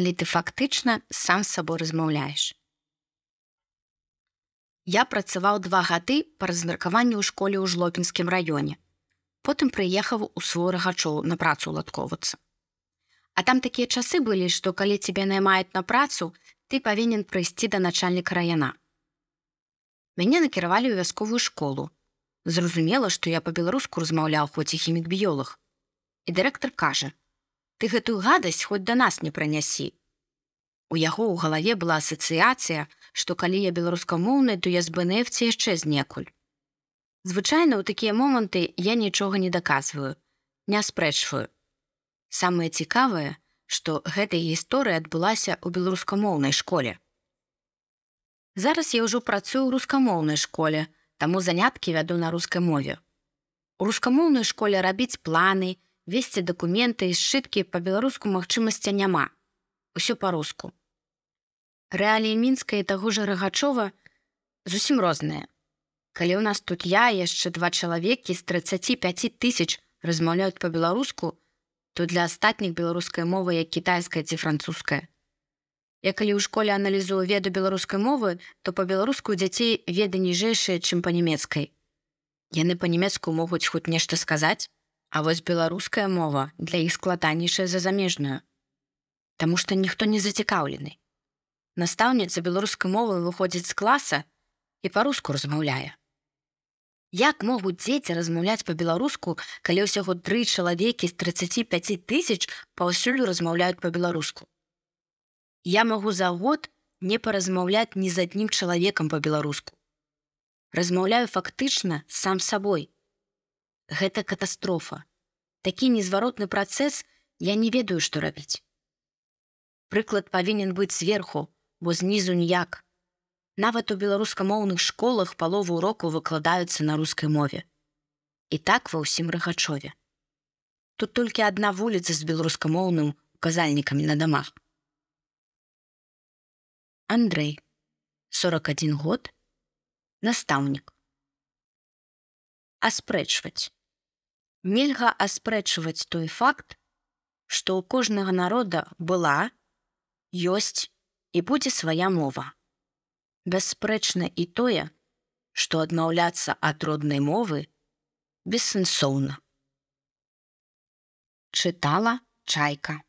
калі ты фактычна сам з сабой размаўляеш. Я працаваў два гады па размеркаванню ў школе ў жлопінскім раёне. Потым прыехаў у свой рагачоў на працу ладковацца. А там такія часы былі, што калі цябе наймаюць на працу, ты павінен прыйсці да начальніка раяна. Мяне накіравалі ў вясковую школу. Зразумела, што я па-беларуску размаўляў хоць і хімік-біёлог. І дырэктар кажа: « Ты гэтую гадасць хоць да нас не пранясі. У яго ў галаве была асацыяцыя, што калі я беларускамоўны, то я з бнфці яшчэ знекуль. Звычайна ў такія моманты я нічога не даказваю, не спрэчваю. Самае цікавае, што гэтая гісторыя адбылася ў беларускамоўнай школе. Зараз я ўжо працую ў рускамоўнай школе, таму заняткі вяду на рускай мове. У рускамоўнай школе рабіць планы, весці дакументы і сшыткі па-беларуску магчымасця няма. Усё па-руску. Рэаліі мінска і таго ж рагачова зусім розныя. Калі ў нас тут я яшчэ два чалавекі з 35 тысяч размаўляюць па-беларуску, то для астатніх беларускай мовы як кітайская ці французская. Я калі ў школе аналізую веду беларускай мовы, то па-беларуску дзяцей веды ніжэйшыя, чым па-нямецкай. Яны па-нямецку могуць хоць нешта сказаць, а вось беларуская мова для іх складанейшая за замежную. Таму што ніхто не зацікаўлены. Настаўніца беларускай мовы выходзіць з класа і па-руску размаўляе. Як могуць дзеці размаўляць па-беларуску, калі ўсяго тры чалавекі з 35 тысяч паўсюль размаўляюць па-беларуску. Я магу за год не паразмаўляць ні з адным чалавекам па-беларуску. Размаўляю фактычна сам сабой. Гэта катастрофа. Такі незваротны працэс я не ведаю, што рабіць. Прыклад павінен быць зверху, бо знізу ніяк. Нават у беларускамоўных школах палову уроку выкладаюцца на рускай мове. І так ва ўсім рагачове. Тут толькі адна вуліца з беларускамоўным указальнікамі на дамах. Андрей 41 год настаўнік аспрэчваць нельга аспрэчваць той факт што ў кожнага народа была ёсць і будзе свая мова бясспрэчна і тое, што адмаўляцца ад роднай мовы бессэнсоўна. Чытала чайка.